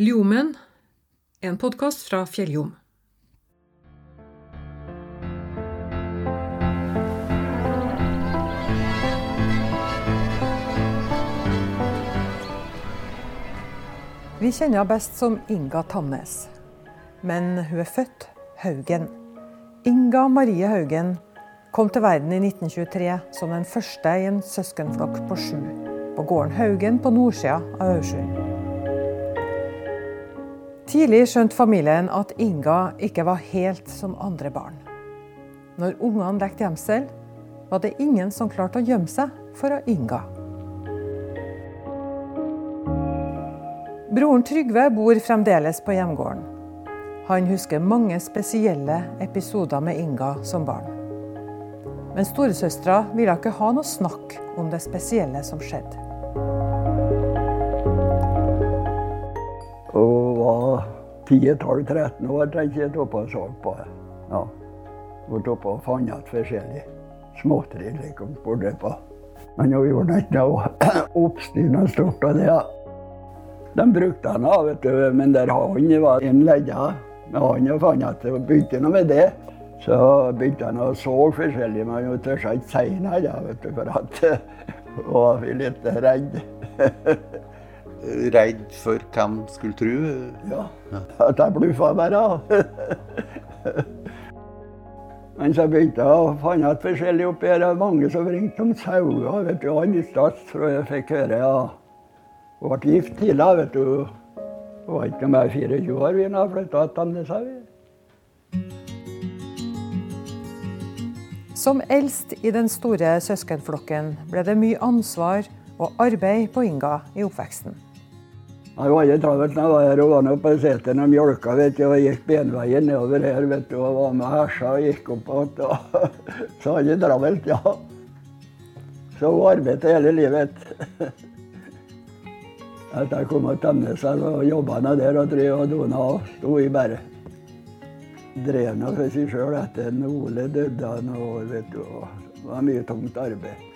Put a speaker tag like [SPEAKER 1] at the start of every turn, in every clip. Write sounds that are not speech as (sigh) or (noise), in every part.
[SPEAKER 1] Ljomen, en podkast fra Fjelljom.
[SPEAKER 2] Vi kjenner henne best som Inga Tannes. Men hun er født Haugen. Inga Marie Haugen kom til verden i 1923 som den første i en søskenflokk på sju på gården Haugen på nordsida av Aursund. Tidlig skjønte familien at Inga ikke var helt som andre barn. Når ungene lekte gjemsel, var det ingen som klarte å gjemme seg for Inga. Broren Trygve bor fremdeles på hjemgården. Han husker mange spesielle episoder med Inga som barn. Men storesøstera ville ikke ha noe snakk om det spesielle som skjedde.
[SPEAKER 3] Var 10-12-13 år, tenker jeg, oppe og så på. Ja. Vært oppe og fant igjen forskjellig småtteri liksom, borte på. Men hun gjorde ikke noe oppstyr stort av det. (clears throat) De brukte han av, vet du, men der han var en ledda. Men han fant at det begynte noe med det. Så begynte han å så forskjellig, men hun turte ikke si noe, for at hun var litt redd.
[SPEAKER 4] Redd for hvem skulle tro?
[SPEAKER 3] Ja, at jeg bluffa bare. (laughs) Men så begynte jeg å finne et forskjellig oppi her. Det var mange som ringte om sauer. vet du, Andre steder tror jeg fikk høre ja. Hun ble gift tidlig, vet du. Hun var ikke mer 24 år da hun flytta til Andeshaug.
[SPEAKER 2] Som eldst i den store søskenflokken ble det mye ansvar og arbeid på Inga i oppveksten.
[SPEAKER 3] Det var ikke travelt da jeg var her og var på seteren og mjølka vet du, og gikk benveien nedover her vet du, og var med hesja og gikk opp igjen. (laughs) Så var det travelt, ja. Så hun arbeidet hele livet. (laughs) Etter jeg kom til Temnesel og jobba der og drev og dona og sto i bare. Drev nå for seg sjøl etter at Ole døde noen vet du. Det var mye tungt arbeid.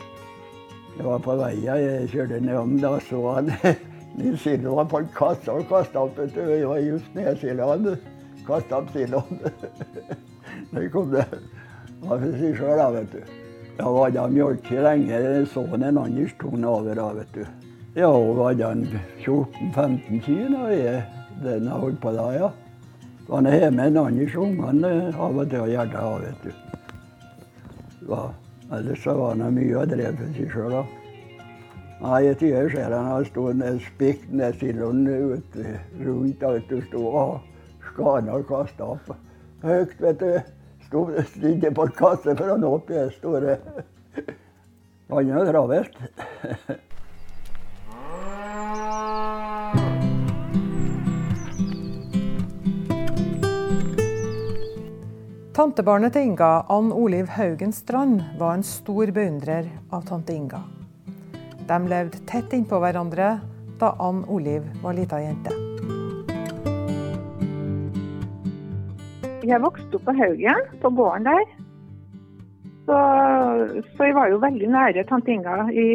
[SPEAKER 3] Jeg var på veien, jeg kjørte nedom, da så han (laughs) Nils var på kassa og kasta opp vet du. Det var just nedsiloen. Kasta opp siloen. Der (laughs) kom det. var for seg sjøl, da, vet du. Jeg var da mjølke lenge. Sønnen hans tok den over, da, vet du. Ja, hun var den 14-15 kilo da den jeg holdt på da, ja. Han er hjemme med Anders ungene av og til og hjertet det, vet du. Ja, ellers så var han mye og drev for seg sjøl, da. Nei, ser han har stått spikt ned siloen rundt alt du sto og skana og kasta opp. Høyt, vet du. Stod stilte på en kasse for å nå opp i det store. Han er travelt.
[SPEAKER 2] Tantebarnet til Inga, Ann Oliv Haugen Strand, var en stor beundrer av tante Inga. De levde tett innpå hverandre da Ann Oliv var lita jente.
[SPEAKER 5] Jeg vokste opp på Haugen, på gården der. Så, så, jeg var jo veldig nære tante Inga i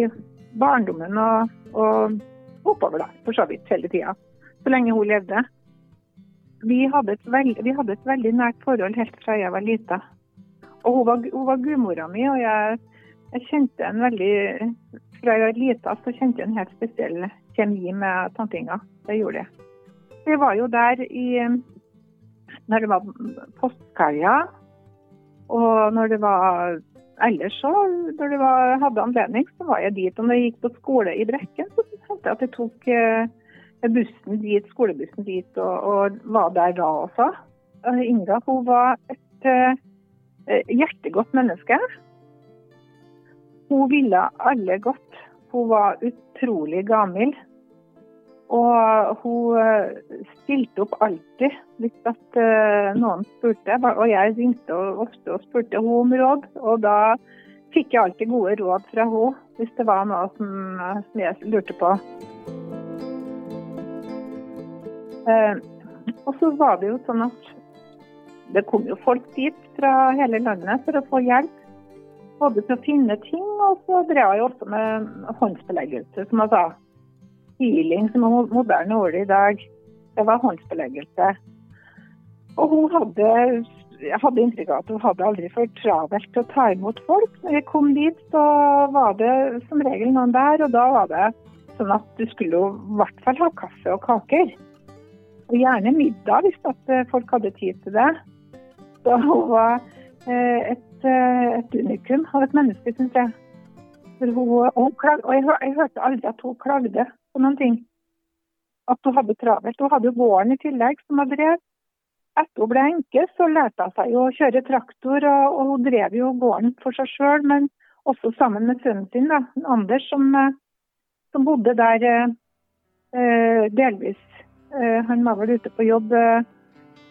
[SPEAKER 5] barndommen og, og oppover, da, for så vidt hele tida. Så lenge hun levde. Vi hadde, veld, vi hadde, et veldig nært forhold helt fra jeg var lita. Og hun var, hun var gudmora mi, og jeg, jeg kjente en veldig fra jeg var lita så kjente jeg en helt spesiell kjemi med tantinga. Det gjorde jeg. Vi var jo der i når det var påskehelga, og når det var ellers så, når det var, hadde anledning, så var jeg dit. Og når jeg gikk på skole i Brekken, så hendte jeg at jeg tok eh, bussen dit, skolebussen dit, og, og, var der da også. Inga hun var et uh, hjertegodt menneske. Hun ville alle godt. Hun var utrolig gammel. Og hun eh, stilte opp alltid hvis at eh, noen spurte. Og jeg ringte ofte og spurte henne om råd. Og da fikk jeg alltid gode råd fra henne hvis det var noe som, som jeg lurte på. Eh, og så var det jo sånn at det kom jo folk dit fra hele landet for å få hjelp både til å finne ting, og så drev jeg også med håndsbeleggelse, som jeg sa. Healing, som er moderne ord i dag. Det var håndsbeleggelse. Og hun hadde, jeg hadde inntrykk av at hun hadde aldri for travelt til å ta imot folk. Når jeg kom dit, så var det som regel noen der, og da var det sånn at du skulle jo i hvert fall ha kaffe og kaker. Og gjerne middag hvis eh, folk hadde tid til det. Så hun var eh, et, eh, et unikum av et menneske, syns jeg. For hun, hun klag, og jeg, jeg hørte aldri at hun klagde på noen ting. At hun hadde travelt. Hun hadde jo gården i tillegg, som hun drev. Etter hun ble enke, så lærte hun seg å kjøre traktor, og, og hun drev jo gården for seg sjøl, men også sammen med sønnen sin, da, Anders, som, eh, som bodde der eh, eh, delvis. Eh, han var vel ute på jobb eh,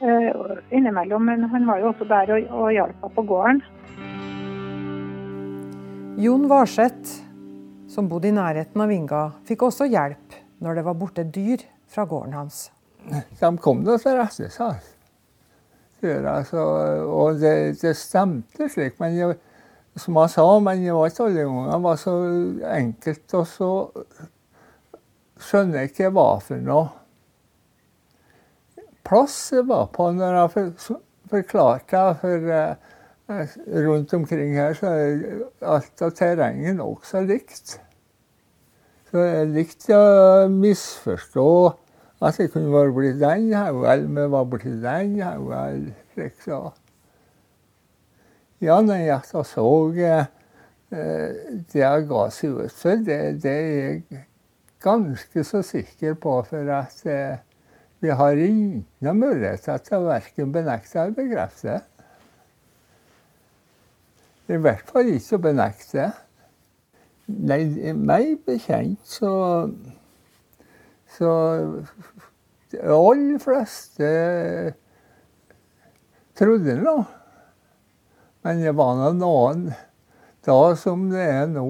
[SPEAKER 5] innimellom, men han var jo også der og, og hjalp henne på gården.
[SPEAKER 2] Jon Varseth, som bodde i nærheten av Inga, fikk også hjelp når det var borte dyr fra gården hans.
[SPEAKER 6] De kom da til rette seg. Gjør Og det, det stemte slik. Men jeg, som han sa, men det var ikke alle ganger det var så enkelt. Og så skjønner jeg ikke hva for noe plass det var på når jeg for, forklarte. For eh, rundt omkring her så er alt av terrenget nokså likt. Så jeg likte å misforstå at det kunne være blitt den haugen, men var blitt den haugen. Liksom. Ja, når jeg da så eh, det jeg ga seg ut for, det, det er jeg ganske så sikker på, for at eh, vi har ingen muligheter til å verken benekte eller bekrefte. I hvert fall ikke å benekte. Nei, meg bekjent så Så de aller fleste trodde nå. Men det var noen da som det er nå,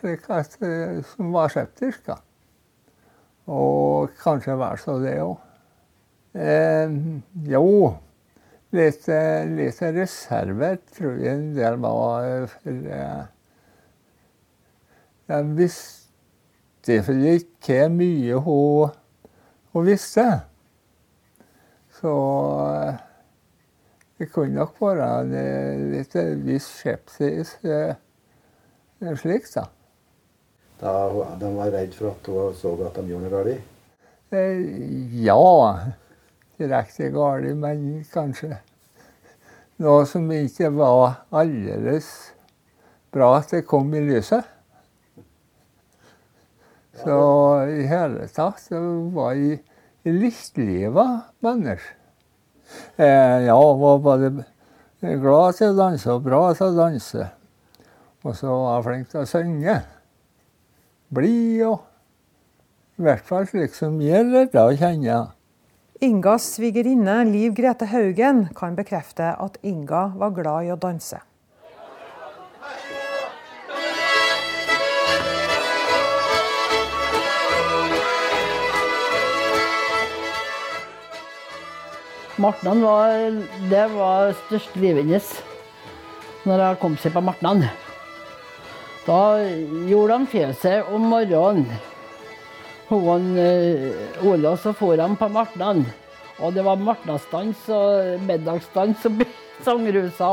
[SPEAKER 6] slik at, eh, som var skeptiske. Og kanskje var så det òg. Eh, jo, litt, litt reserver tror jeg en del var. eh, eh, de visste ikke hvor mye hun, hun visste. Så eh, det kunne nok være en litt viss skepsis slik, da.
[SPEAKER 7] Da de var redd for at hun så at de gjorde noe galt?
[SPEAKER 6] Eh, Ja, direkte galt, men kanskje noe som ikke var aldeles bra at det kom i lyset. Så i hele tatt så var jeg litt livet menneske. Eh, ja, var både glad til å danse og bra til å danse. Og så var jeg flink til å synge. Blid og i hvert fall slik som jeg lærte å kjenne.
[SPEAKER 2] Ingas svigerinne Liv Grete Haugen kan bekrefte at Inga var glad i å danse.
[SPEAKER 8] Martnan var, det var største livet hennes når hun kom seg på Martnan. Da gjorde han fjøset om morgenen. Hun uh, Ola så for han på Martnan. Og det var martnastans og middagsstans og (laughs) sangrusa.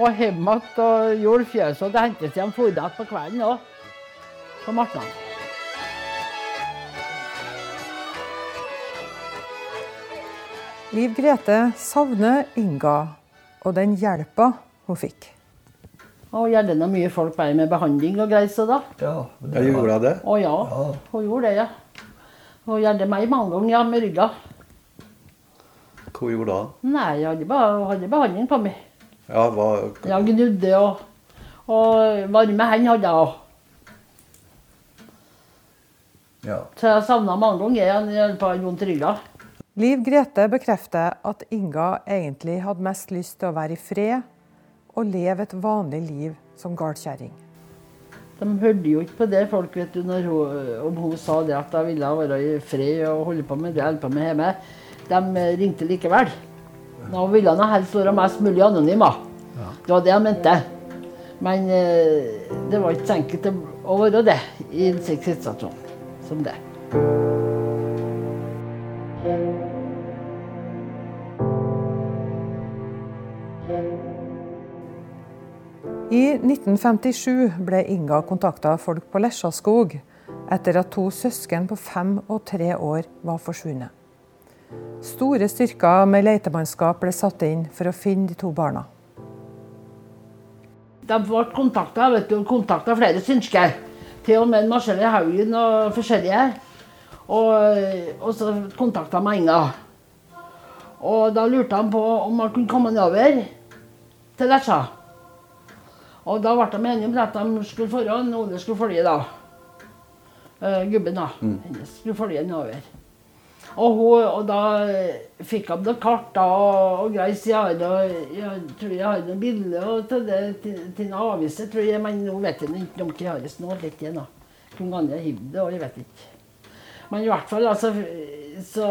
[SPEAKER 8] Og hjem igjen og gjorde fjøset. Og det hentes han for på kvelden òg. På Martnan.
[SPEAKER 2] Liv Grete savner Inga og den hjelpa hun fikk.
[SPEAKER 8] Og gjerne noe mye folk bare med behandling og greier så da.
[SPEAKER 3] Ja,
[SPEAKER 7] Ja, gjorde hun det?
[SPEAKER 8] Å ja, hun gjorde det, ja. Hun gjorde meg mange ganger, ja, med rygga.
[SPEAKER 4] Hva gjorde hun da?
[SPEAKER 8] Nei, jeg hadde, bare, hadde behandling på meg.
[SPEAKER 4] Ja, hva,
[SPEAKER 8] Jeg gnudde og, og varme hender hadde jeg òg.
[SPEAKER 3] ja.
[SPEAKER 8] Så jeg savna mange ganger igjen jeg på vondt i rygga.
[SPEAKER 2] Liv Grete bekrefter at Inga egentlig hadde mest lyst til å være i fred og leve et vanlig liv som gardkjerring.
[SPEAKER 8] De hørte jo ikke på det folk vet du, hun, om hun sa det at hun ville være i fred og holde på med det jeg holder på med hjemme. De eh, ringte likevel. Nå ville han helst være mest mulig anonym. Ja. Det var det han mente. Men eh, det var ikke så enkelt å være det i en slik situasjon som det.
[SPEAKER 2] thank i 1957 ble Inga kontakta av folk på Lesjaskog etter at to søsken på fem og tre år var forsvunnet. Store styrker med letemannskap ble satt inn for å finne de to barna.
[SPEAKER 8] De ble kontakta kontakta flere synsker. Til og med Marcelle Haugen og forskjellige. Og, og så kontakta meg Inga. Og da lurte han på om han kunne komme nedover til Lesja. Og da ble de enige om at de skulle foran, Ole skulle følge da. Uh, gubben da. Mm. skulle følge nedover. Og, hun, og da fikk han noen kart og, og greier. Jeg, jeg, tror jeg har noen bilder til, det, til, til noen aviser, tror jeg, men nå vet ikke om hva jeg har litt igjen. da. Gammel jeg hiver det, og jeg vet ikke. Men i hvert fall altså, så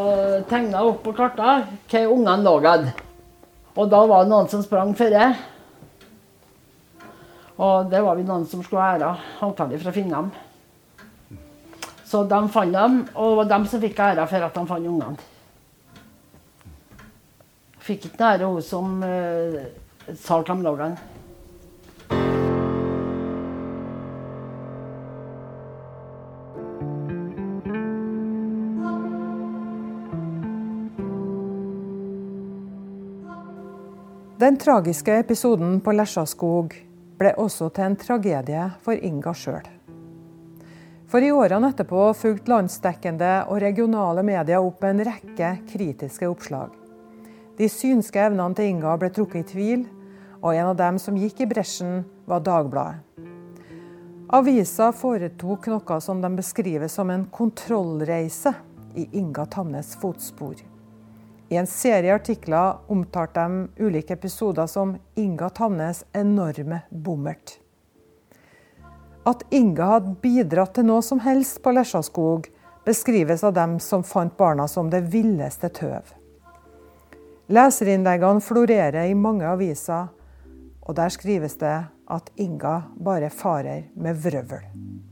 [SPEAKER 8] tegna jeg opp på kartene hva ungene lå. Og da var det noen som sprang før. Og det var vi noen som skulle ha æra, å finne dem. Så de fant dem, og det var dem som fikk æra for at de fant ungene. Fikk ikke ære hun som uh, sa dem lå den.
[SPEAKER 2] Den tragiske episoden på Lesjaskog ble også til en tragedie for Inga sjøl. For i årene etterpå fulgte landsdekkende og regionale medier opp en rekke kritiske oppslag. De synske evnene til Inga ble trukket i tvil, og en av dem som gikk i bresjen, var Dagbladet. Avisa foretok noe som de beskriver som en kontrollreise i Inga Tamnes fotspor. I en serie artikler omtalte de ulike episoder som Inga Tamnes enorme bommert. At Inga hadde bidratt til noe som helst på Lesjaskog, beskrives av dem som fant barna som det villeste tøv. Leserinnleggene florerer i mange aviser, og der skrives det at Inga bare farer med vrøvl.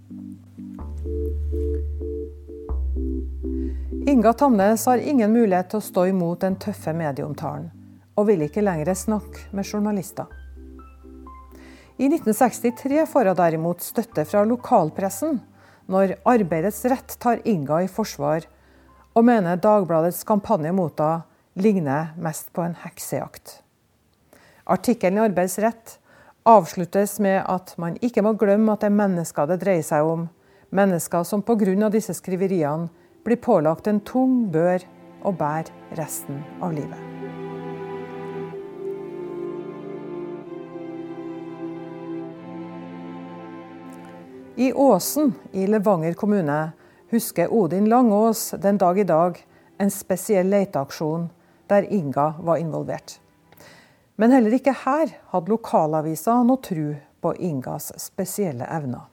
[SPEAKER 2] Inga Tamnes har ingen mulighet til å stå imot den tøffe medieomtalen, og vil ikke lenger snakke med journalister. I 1963 får hun derimot støtte fra lokalpressen når Arbeidets Rett tar Inga i forsvar, og mener Dagbladets kampanje mot henne ligner mest på en heksejakt. Artikkelen i Arbeidets Rett avsluttes med at man ikke må glemme at det er mennesker det dreier seg om, mennesker som pga. disse skriveriene blir pålagt en tung bør å bære resten av livet. I Åsen i Levanger kommune husker Odin Langås den dag i dag en spesiell leteaksjon der Inga var involvert. Men heller ikke her hadde lokalavisa noe tru på Ingas spesielle evner.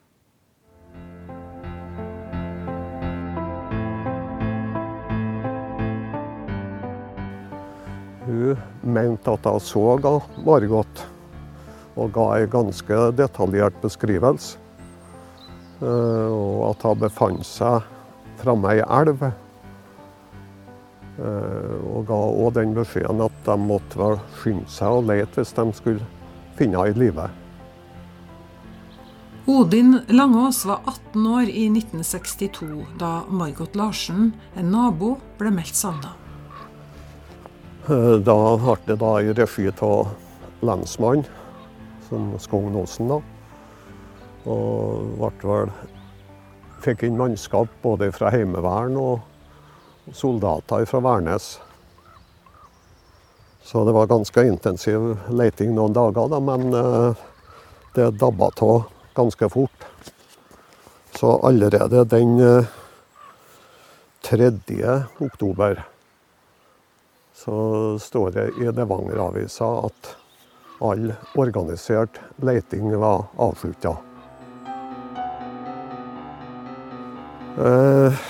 [SPEAKER 9] Hun mente at hun så Margot, og ga en ganske detaljert beskrivelse. Eh, og at hun befant seg framme ei elv. Eh, og ga òg den beskjeden at de måtte skynde seg og lete hvis de skulle finne henne i live.
[SPEAKER 1] Odin Langås var 18 år i 1962 da Margot Larsen, en nabo, ble meldt savna.
[SPEAKER 9] Eh, da ble det da i regi av lensmannen, som Skogn Osen, da. Og ble vel Fikk inn mannskap både fra Heimevern og soldater fra Værnes. Så det var ganske intensiv leiting noen dager, da, men eh, det dabba av ganske fort. Så allerede den 3. Eh, oktober så står det i Levanger-avisa at all organisert leiting var avslutta. Eh,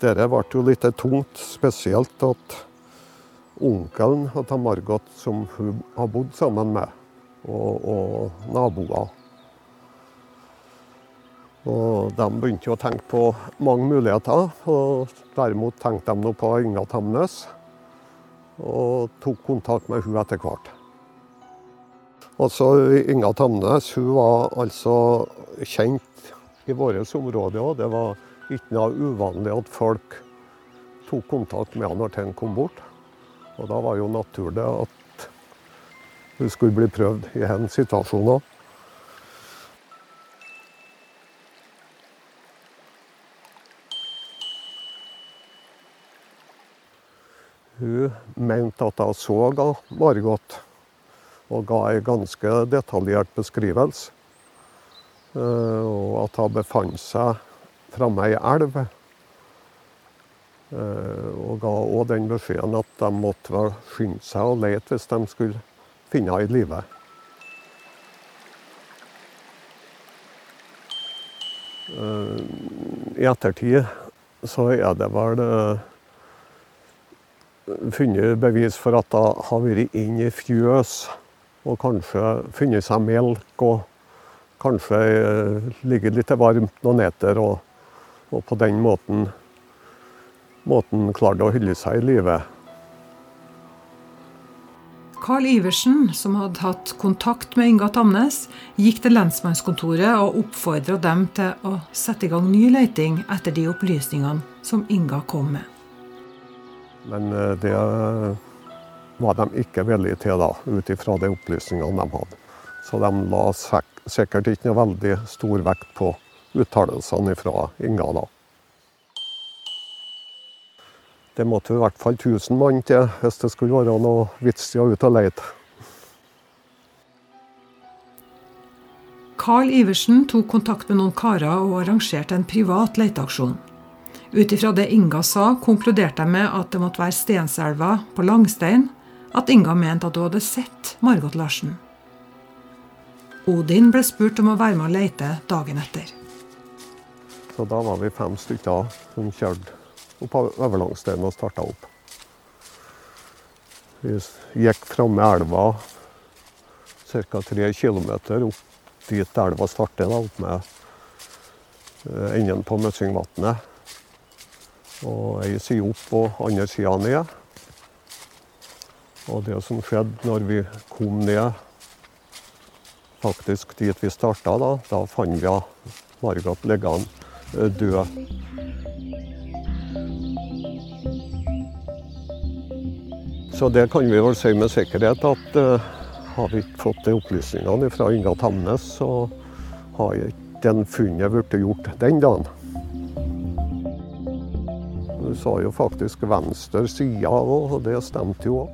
[SPEAKER 9] Dette ble jo litt tungt, spesielt at onkelen til Margot, som hun har bodd sammen med, og, og naboer og De begynte å tenke på mange muligheter. og Derimot tenkte de på Inga Tamnes, og tok kontakt med hun etter hvert. Altså, Inga Tamnes hun var altså kjent i vårt område òg. Det var ikke noe uvanlig at folk tok kontakt med henne når ting kom bort. Og da var jo naturlig at hun skulle bli prøvd i den situasjonen. Mente at jeg så Margot, og ga en ganske detaljert beskrivelse. Eh, og at hun befant seg framme ei elv. Eh, og ga òg den beskjeden at de måtte skynde seg og lete hvis de skulle finne henne i live. Eh, I ettertid så er det vel funnet bevis for at hun har vært inn i fjøs og kanskje funnet seg melk og kanskje ligget litt varmt noen meter, Og, og på den måten, måten klarte å holde seg i live.
[SPEAKER 1] Carl Iversen, som hadde hatt kontakt med Inga Tamnes, gikk til lensmannskontoret og oppfordra dem til å sette i gang ny leiting etter de opplysningene som Inga kom med.
[SPEAKER 9] Men eh, det var de ikke villige til, da, ut ifra de opplysningene de hadde. Så de la sikkert ikke noe veldig stor vekt på uttalelsene fra Inga da. Det måtte i hvert fall 1000 mann til hvis det skulle være noe vits i å ut og lete.
[SPEAKER 1] Carl Iversen tok kontakt med noen karer og arrangerte en privat leteaksjon. Ut ifra det Inga sa, konkluderte jeg med at det måtte være Stenselva på Langstein at Inga mente at hun hadde sett Margot Larsen. Odin ble spurt om å være med og lete dagen etter.
[SPEAKER 9] Så da var vi fem stykker som kjørte opp over Langstein og starta opp. Vi gikk framme elva ca. tre km opp dit elva starter, da, opp med eh, enden på Møssingvatnet. Og ei side opp og andre sida ned. Og det som skjedde når vi kom ned faktisk dit vi starta, da, da fant vi Margot liggende eh, død. Så det kan vi vel si med sikkerhet at uh, har vi ikke fått de opplysningene fra Inga Tamnes, så har ikke den funnet blitt gjort den dagen. Sa jo faktisk venstre side òg, og det stemte jo òg.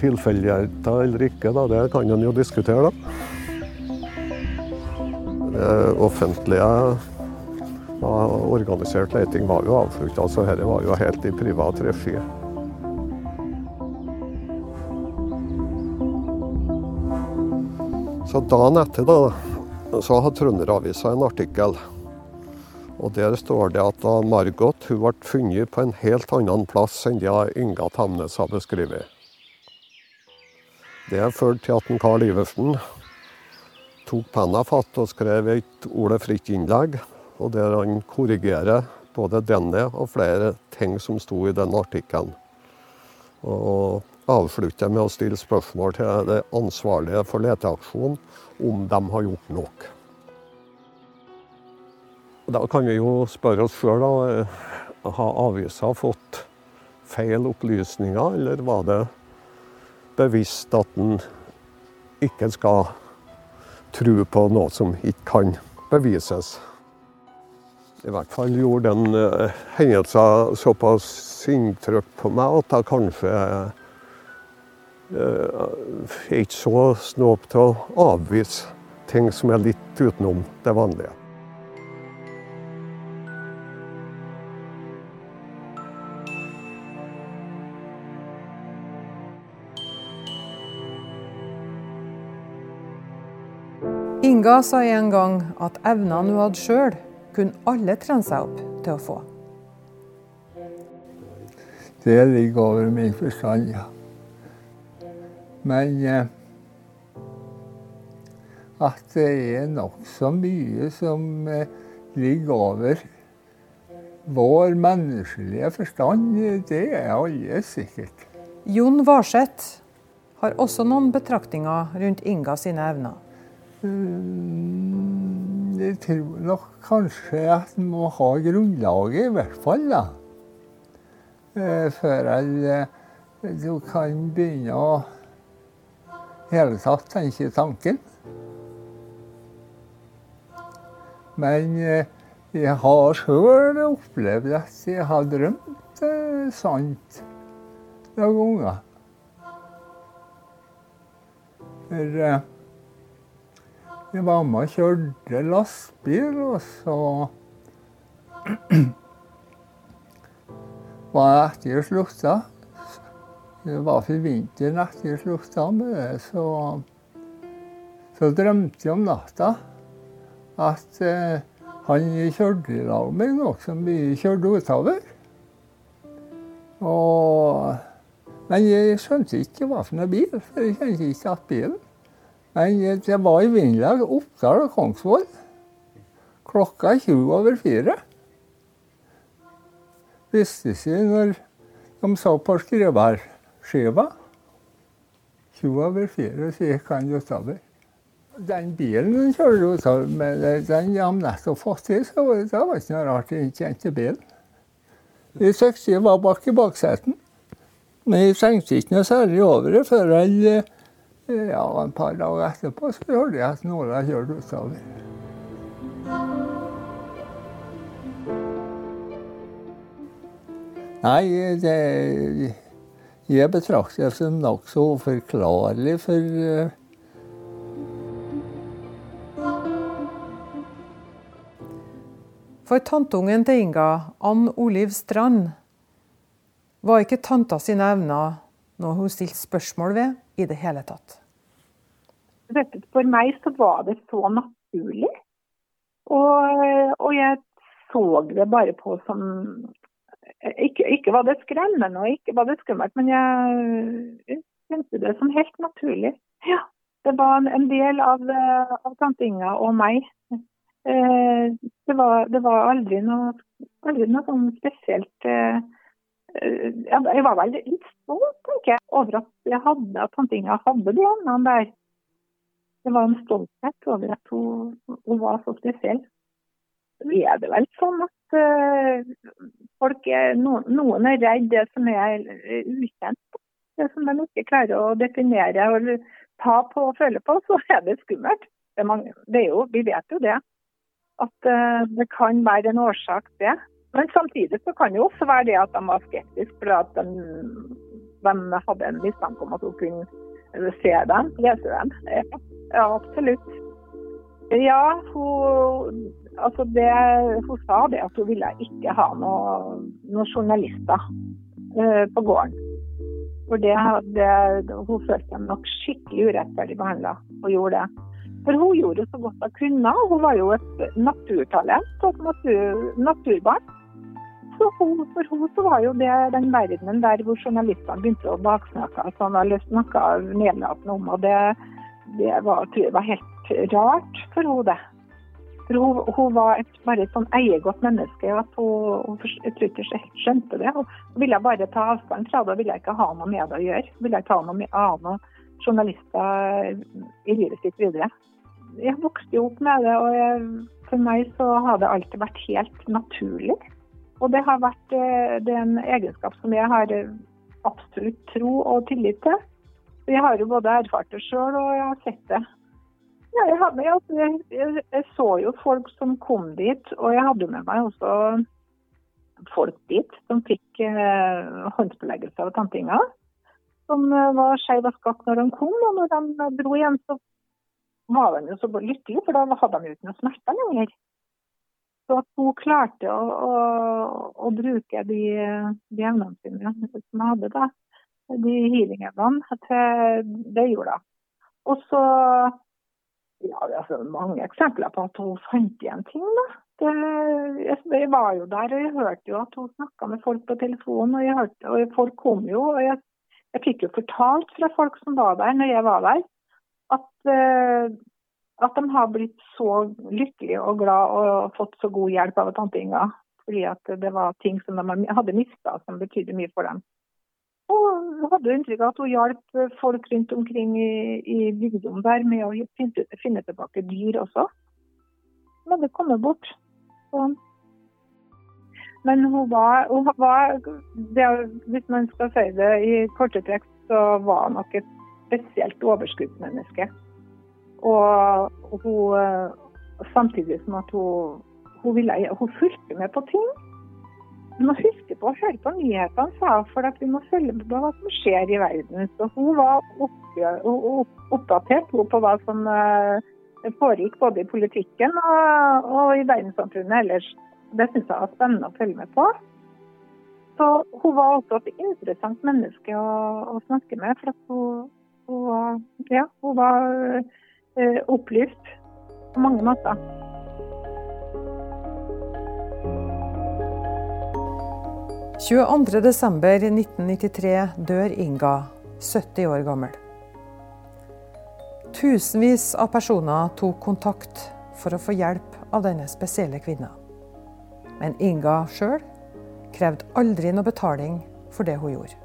[SPEAKER 9] Tilfeldigheter eller ikke, da, det kan en jo diskutere, da. Det offentlige organisert leting var jo avslutta, så dette var jo helt i privat regi. Så dagen etter da, så har Trønderavisa en artikkel og Der står det at Margot hun ble funnet på en helt annen plass enn det Inga Tamnes har beskrevet. Det førte til at Karl Iversen tok penna fatt og skrev et Ole Fritt-innlegg, og der han korrigerer både denne og flere ting som sto i den artikkelen. Og avslutter med å stille spørsmål til det ansvarlige for leteaksjonen om de har gjort nok. Da kan vi jo spørre oss sjøl, da. Har avisa fått feil opplysninger, eller var det bevisst at en ikke skal tro på noe som ikke kan bevises? I hvert fall gjorde den uh, hendelsen såpass inntrykk på meg at jeg kanskje uh, ikke så snåp til å avvise ting som er litt utenom det vanlige.
[SPEAKER 2] Inga sa en gang at evnene hun hadde sjøl, kunne alle trene seg opp til å få.
[SPEAKER 6] Det ligger over min forstand, ja. Men eh, at det er nokså mye som eh, ligger over vår menneskelige forstand, det er alle sikkert.
[SPEAKER 2] Jon Varseth har også noen betraktninger rundt Inga sine evner.
[SPEAKER 6] Mm, jeg tror nok kanskje at en må ha grunnlaget, i hvert fall. da. Eh, før jeg, du kan begynne å hele tatt tenke tanken. Men eh, jeg har sjøl opplevd at jeg har drømt eh, sant noen ganger. For eh, jeg var med og kjørte lastebil, og så var jeg etter slukta. Det var for vinteren etter slukta så, så drømte jeg om natta at eh, han kjørte i lag med som vi kjørte utover. Og, men jeg skjønte ikke hva for noe bil, for jeg kjente ikke igjen bilen. Men det var i Vinlag, Oppdal og Kongsvoll. Klokka 20 over fire. Visste ikke når de så på skriveskiva. 20 over fire, så gikk han utover. Den bilen den kjørte utover med, den de nettopp fått til, så det var ikke noe rart jeg ikke kjente bilen. Syntes jeg var bak i baksetet. Men jeg tenkte ikke noe særlig over det før jeg ja, en par dager etterpå så hørte jeg at noen har kjørt utover. Nei, det Jeg betrakter det som nokså uforklarlig, for eh,
[SPEAKER 2] For tanteungen til Inga, Ann Oliv Strand, var ikke tanta sine evner noe hun stilte spørsmål ved i det hele tatt.
[SPEAKER 5] For meg så var det så naturlig. Og, og jeg så det bare på som ikke, ikke, var det skremmende og ikke var det skummelt, men jeg kjente det som helt naturlig. Ja, Det var en del av, av tante Inga og meg. Eh, det var, det var aldri noe, aldri noe sånn spesielt eh, jeg var veldig litt stolt tenker jeg, over at jeg hadde, at tante Inga hadde de evnene der. Det var en stolthet over at hun, hun var så spesiell. Så er det vel sånn at uh, folk er, noen, noen, er redd det som er ukjent. Det som de ikke klarer å definere og ta på og føle på, så er det skummelt. Det er mange, det er jo, vi vet jo det. At uh, det kan være en årsak, det. Men samtidig så kan det jo også være det at de var skeptiske for at de, de hadde en mistanke om at hun kunne se dem, lese dem. Ja, absolutt. Ja, hun, altså det, hun sa det at hun ville ikke ha noen noe journalister uh, på gården. For det, det, Hun følte seg nok skikkelig urettferdig behandla og gjorde det. For hun gjorde så godt hun kunne. Hun var jo et naturtalent et natur, naturbarn. Så hun, for henne så var jo det den verdenen der hvor journalistene begynte å baksnakke sånn, eller snakke nedlatende om. Og det, det var, tror jeg var helt rart for henne, det. For hun, hun var et bare et sånn eiegodt menneske. at hun, hun Jeg tror ikke helt skjønte det. Hun ville bare ta avstand fra det og ville ikke ha noe med det å gjøre. Hun ville ikke ha noe med noen journalister i livet sitt videre. Jeg vokste jo opp med det, og jeg, for meg så har det alltid vært helt naturlig. Og det har vært den det er en egenskap som jeg har eh, absolutt tro og tillit til. Jeg har jo både erfart det sjøl og jeg har sett det. Ja, jeg, hadde, jeg, jeg, jeg, så jo folk som kom dit, og jeg hadde med meg også folk dit som fikk eh, håndsbeleggelse av tante. Som eh, var skeiv av skakk når de kom, og når de dro igjen, så var de jo så lykkelige, for da hadde de jo ikke noe smerter lenger. Så at hun klarte å, å, å bruke de, de evnene sine som hun hadde, da, de healing-evnene, det gjorde hun. Og så ja, det er så mange eksempler på at hun fant igjen ting. da. Jeg, var jo der, og jeg hørte jo at hun snakka med folk på telefonen. Og, jeg hørte, og folk kom jo. og jeg, jeg fikk jo fortalt fra folk som var der når jeg var der, at uh, at de har blitt så lykkelige og glad og fått så god hjelp av tante Inga. Fordi at det var ting som de hadde mista som betydde mye for dem. Og hadde inntrykk av at hun hjalp folk rundt omkring i, i bygdom der med å finne, finne tilbake dyr også. Hun hadde kommet bort. Så. Men hun var, hun var det, Hvis man skal si det i korte trekk, så var hun nok et spesielt overskuddsmenneske. Og hun Samtidig som at hun, hun, ville, hun fulgte med på ting. Vi må huske på å høre på nyhetene, sa for at vi må følge med på hva som skjer i verden. Så hun var oppdatert på hva som eh, foregikk både i politikken og, og i verdenssamfunnet ellers. Det syns jeg var spennende å følge med på. Så hun var også et interessant menneske å, å snakke med. For hun, hun, ja, hun var opplyst på mange måter.
[SPEAKER 2] 22.12.1993 dør Inga, 70 år gammel. Tusenvis av personer tok kontakt for å få hjelp av denne spesielle kvinna. Men Inga sjøl krevde aldri noe betaling for det hun gjorde.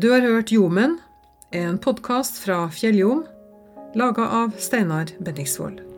[SPEAKER 1] Du har hørt Jomen, en podkast fra Fjelljom, laga av Steinar Bendiksvold.